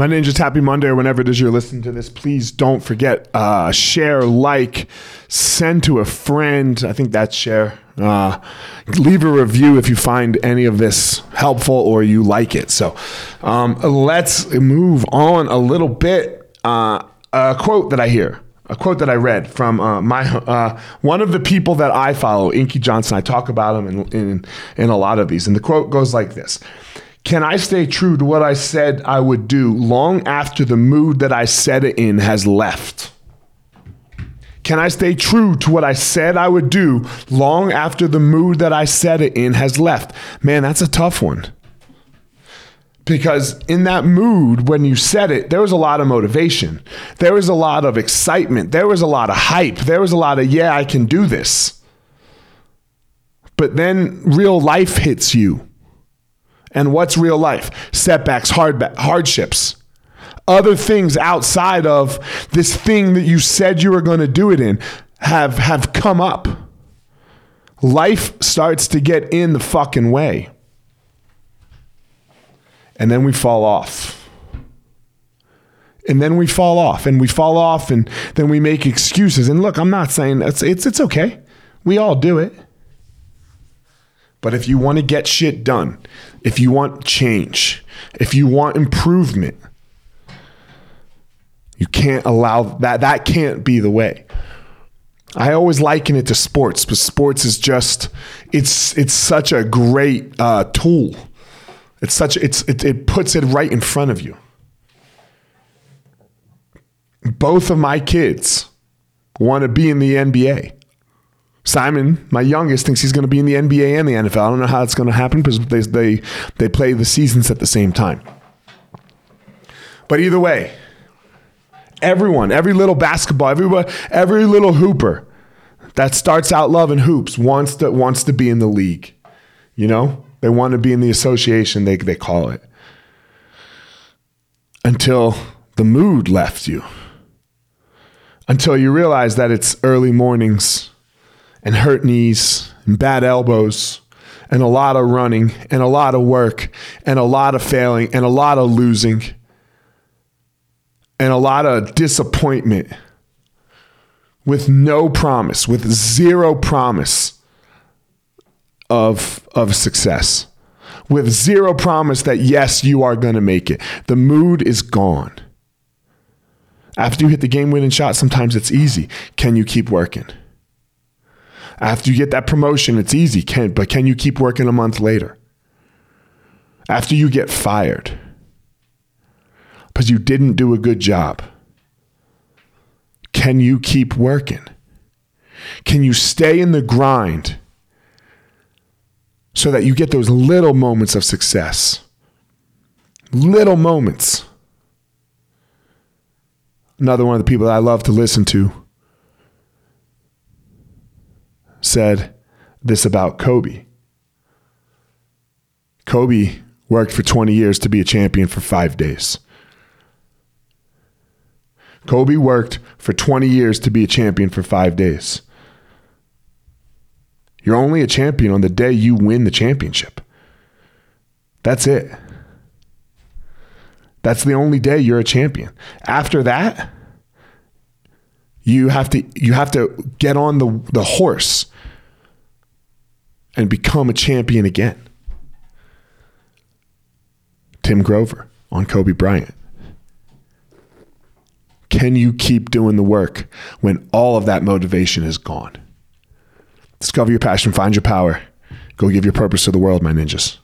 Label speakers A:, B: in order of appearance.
A: My ninjas, happy Monday whenever it is you're listening to this. Please don't forget, uh, share, like, send to a friend. I think that's share. Uh, leave a review if you find any of this helpful or you like it. So um, let's move on a little bit. Uh, a quote that I hear a quote that I read from uh, my uh, one of the people that I follow, Inky Johnson. I talk about him in, in in a lot of these, and the quote goes like this: "Can I stay true to what I said I would do long after the mood that I said it in has left?" Can I stay true to what I said I would do long after the mood that I said it in has left? Man, that's a tough one. Because in that mood when you said it there was a lot of motivation. There was a lot of excitement. There was a lot of hype. There was a lot of yeah i can do this. But then real life hits you and what's real life setbacks hard hardships other things outside of this thing that you said you were going to do it in have have come up life starts to get in the fucking way and then we fall off. And then we fall off and we fall off and then we make excuses. And look, I'm not saying it's it's it's okay. We all do it. But if you want to get shit done, if you want change, if you want improvement, you can't allow that that can't be the way. I always liken it to sports, but sports is just it's it's such a great uh, tool it's such it's it, it puts it right in front of you. Both of my kids want to be in the NBA. Simon, my youngest, thinks he's going to be in the NBA and the NFL. I don't know how it's going to happen because they, they, they play the seasons at the same time. But either way, everyone, every little basketball, everybody, every little hooper that starts out loving hoops wants to, wants to be in the league. You know? They want to be in the association, they, they call it. Until the mood left you. Until you realize that it's early mornings and hurt knees and bad elbows and a lot of running and a lot of work and a lot of failing and a lot of losing and a lot of disappointment with no promise, with zero promise of of success with zero promise that yes you are going to make it. The mood is gone. After you hit the game winning shot sometimes it's easy. Can you keep working after you get that promotion it's easy can but can you keep working a month later after you get fired because you didn't do a good job can you keep working can you stay in the grind so that you get those little moments of success. Little moments. Another one of the people that I love to listen to said this about Kobe. Kobe worked for 20 years to be a champion for five days. Kobe worked for 20 years to be a champion for five days. You're only a champion on the day you win the championship. That's it. That's the only day you're a champion. After that, you have to you have to get on the, the horse and become a champion again. Tim Grover on Kobe Bryant. Can you keep doing the work when all of that motivation is gone? Discover your passion, find your power. Go give your purpose to the world, my ninjas.